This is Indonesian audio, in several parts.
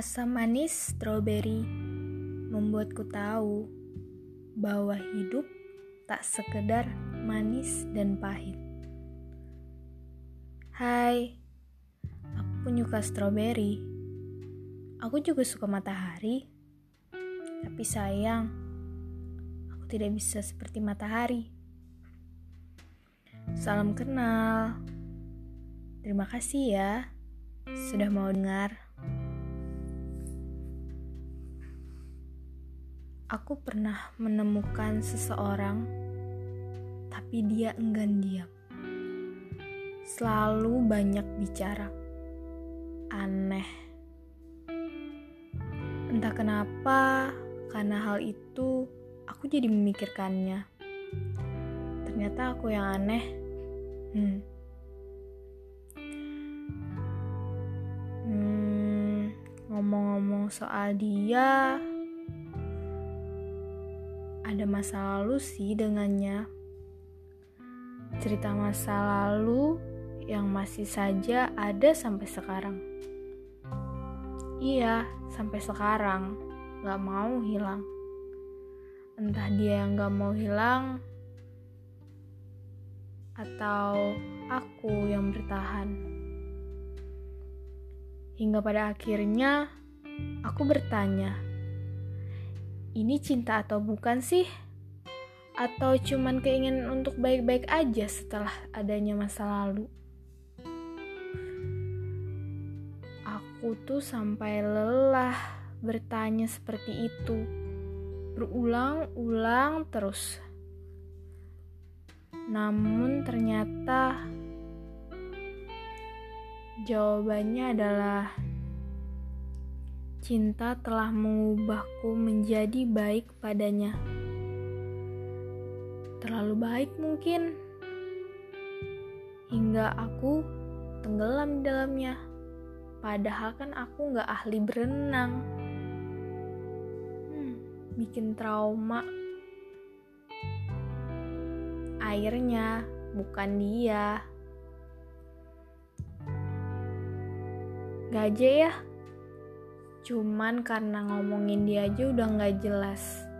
Asam manis stroberi membuatku tahu bahwa hidup tak sekedar manis dan pahit. Hai, aku penyuka stroberi. Aku juga suka matahari, tapi sayang, aku tidak bisa seperti matahari. Salam kenal. Terima kasih ya sudah mau dengar. Aku pernah menemukan seseorang, tapi dia enggan diam. Selalu banyak bicara. Aneh. Entah kenapa, karena hal itu aku jadi memikirkannya. Ternyata aku yang aneh. Hmm. Hmm, ngomong-ngomong soal dia, ada masa lalu sih dengannya. Cerita masa lalu yang masih saja ada sampai sekarang. Iya, sampai sekarang gak mau hilang. Entah dia yang gak mau hilang, atau aku yang bertahan. Hingga pada akhirnya, aku bertanya, ini cinta atau bukan sih? Atau cuman keinginan untuk baik-baik aja setelah adanya masa lalu? Aku tuh sampai lelah bertanya seperti itu. Berulang-ulang terus. Namun ternyata jawabannya adalah Cinta telah mengubahku menjadi baik padanya. Terlalu baik mungkin, hingga aku tenggelam di dalamnya. Padahal kan aku gak ahli berenang. Hmm, bikin trauma. Airnya, bukan dia. Gaje ya? Cuman karena ngomongin dia aja udah gak jelas.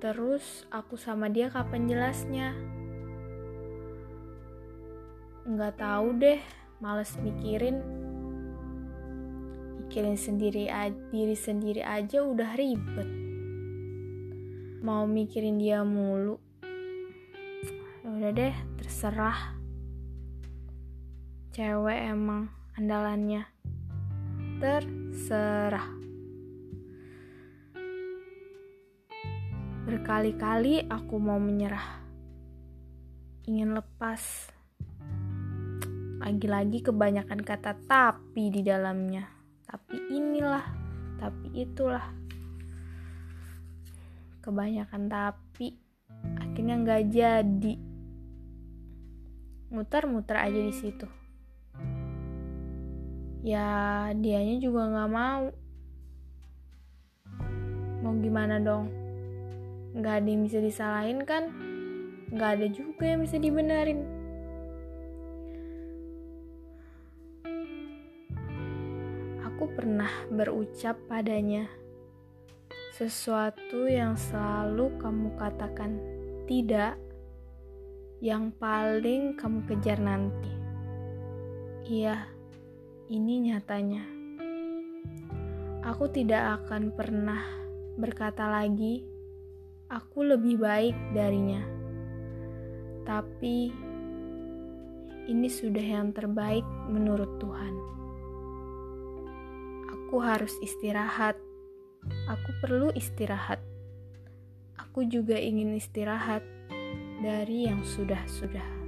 Terus aku sama dia kapan jelasnya? Nggak tahu deh, males mikirin. Mikirin sendiri diri sendiri aja udah ribet. Mau mikirin dia mulu. Ya udah deh, terserah. Cewek emang andalannya terserah. Berkali-kali aku mau menyerah, ingin lepas. Lagi-lagi kebanyakan kata "tapi" di dalamnya. Tapi inilah, tapi itulah. Kebanyakan tapi, akhirnya nggak jadi. Muter-muter aja di situ ya dianya juga nggak mau. Mau gimana dong? Nggak ada yang bisa disalahin kan? Nggak ada juga yang bisa dibenerin. Aku pernah berucap padanya sesuatu yang selalu kamu katakan tidak yang paling kamu kejar nanti. Iya ini nyatanya. Aku tidak akan pernah berkata lagi, "Aku lebih baik darinya." Tapi ini sudah yang terbaik menurut Tuhan. Aku harus istirahat. Aku perlu istirahat. Aku juga ingin istirahat dari yang sudah-sudah.